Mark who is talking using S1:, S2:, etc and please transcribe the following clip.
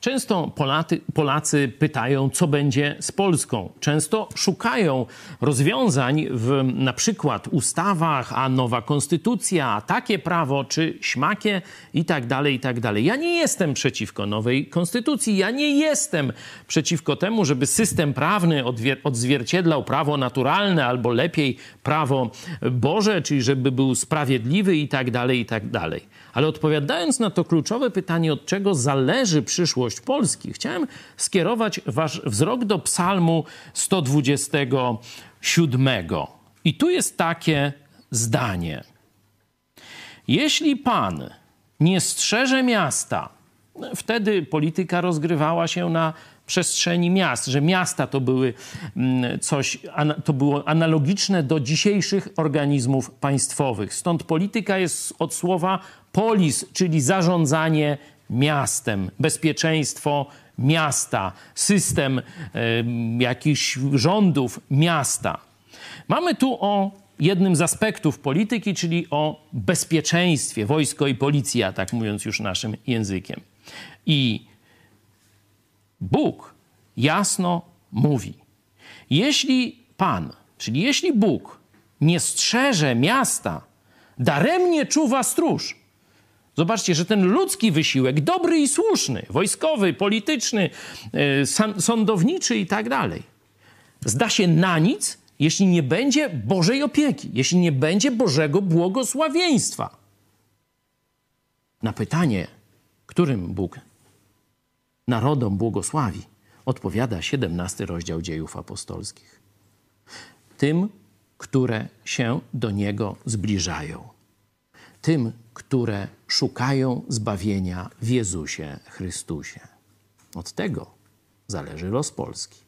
S1: Często Polacy, pytają, co będzie z Polską. Często szukają rozwiązań w na przykład ustawach, a nowa konstytucja, a takie prawo, czy śmakie i tak dalej, i tak dalej. Ja nie jestem przeciwko nowej konstytucji, ja nie jestem przeciwko temu, żeby system prawny odzwierciedlał prawo naturalne albo lepiej prawo Boże, czyli żeby był sprawiedliwy i tak dalej, i tak dalej. Ale odpowiadając na to kluczowe pytanie, od czego zależy przyszłość Polski, chciałem skierować wasz wzrok do Psalmu 127. I tu jest takie zdanie. Jeśli Pan nie strzeże miasta, wtedy polityka rozgrywała się na przestrzeni miast, że miasta to były mm, coś, to było analogiczne do dzisiejszych organizmów państwowych. Stąd polityka jest od słowa polis, czyli zarządzanie miastem, bezpieczeństwo miasta, system y, jakichś rządów miasta. Mamy tu o jednym z aspektów polityki, czyli o bezpieczeństwie, wojsko i policja, tak mówiąc już naszym językiem. I Bóg jasno mówi: Jeśli Pan, czyli jeśli Bóg nie strzeże miasta, daremnie czuwa stróż. Zobaczcie, że ten ludzki wysiłek, dobry i słuszny, wojskowy, polityczny, e, sądowniczy i tak dalej, zda się na nic, jeśli nie będzie Bożej opieki, jeśli nie będzie Bożego błogosławieństwa. Na pytanie, którym Bóg narodom błogosławi, odpowiada 17 rozdział dziejów apostolskich. Tym, które się do Niego zbliżają. Tym, które szukają zbawienia w Jezusie Chrystusie. Od tego zależy los Polski.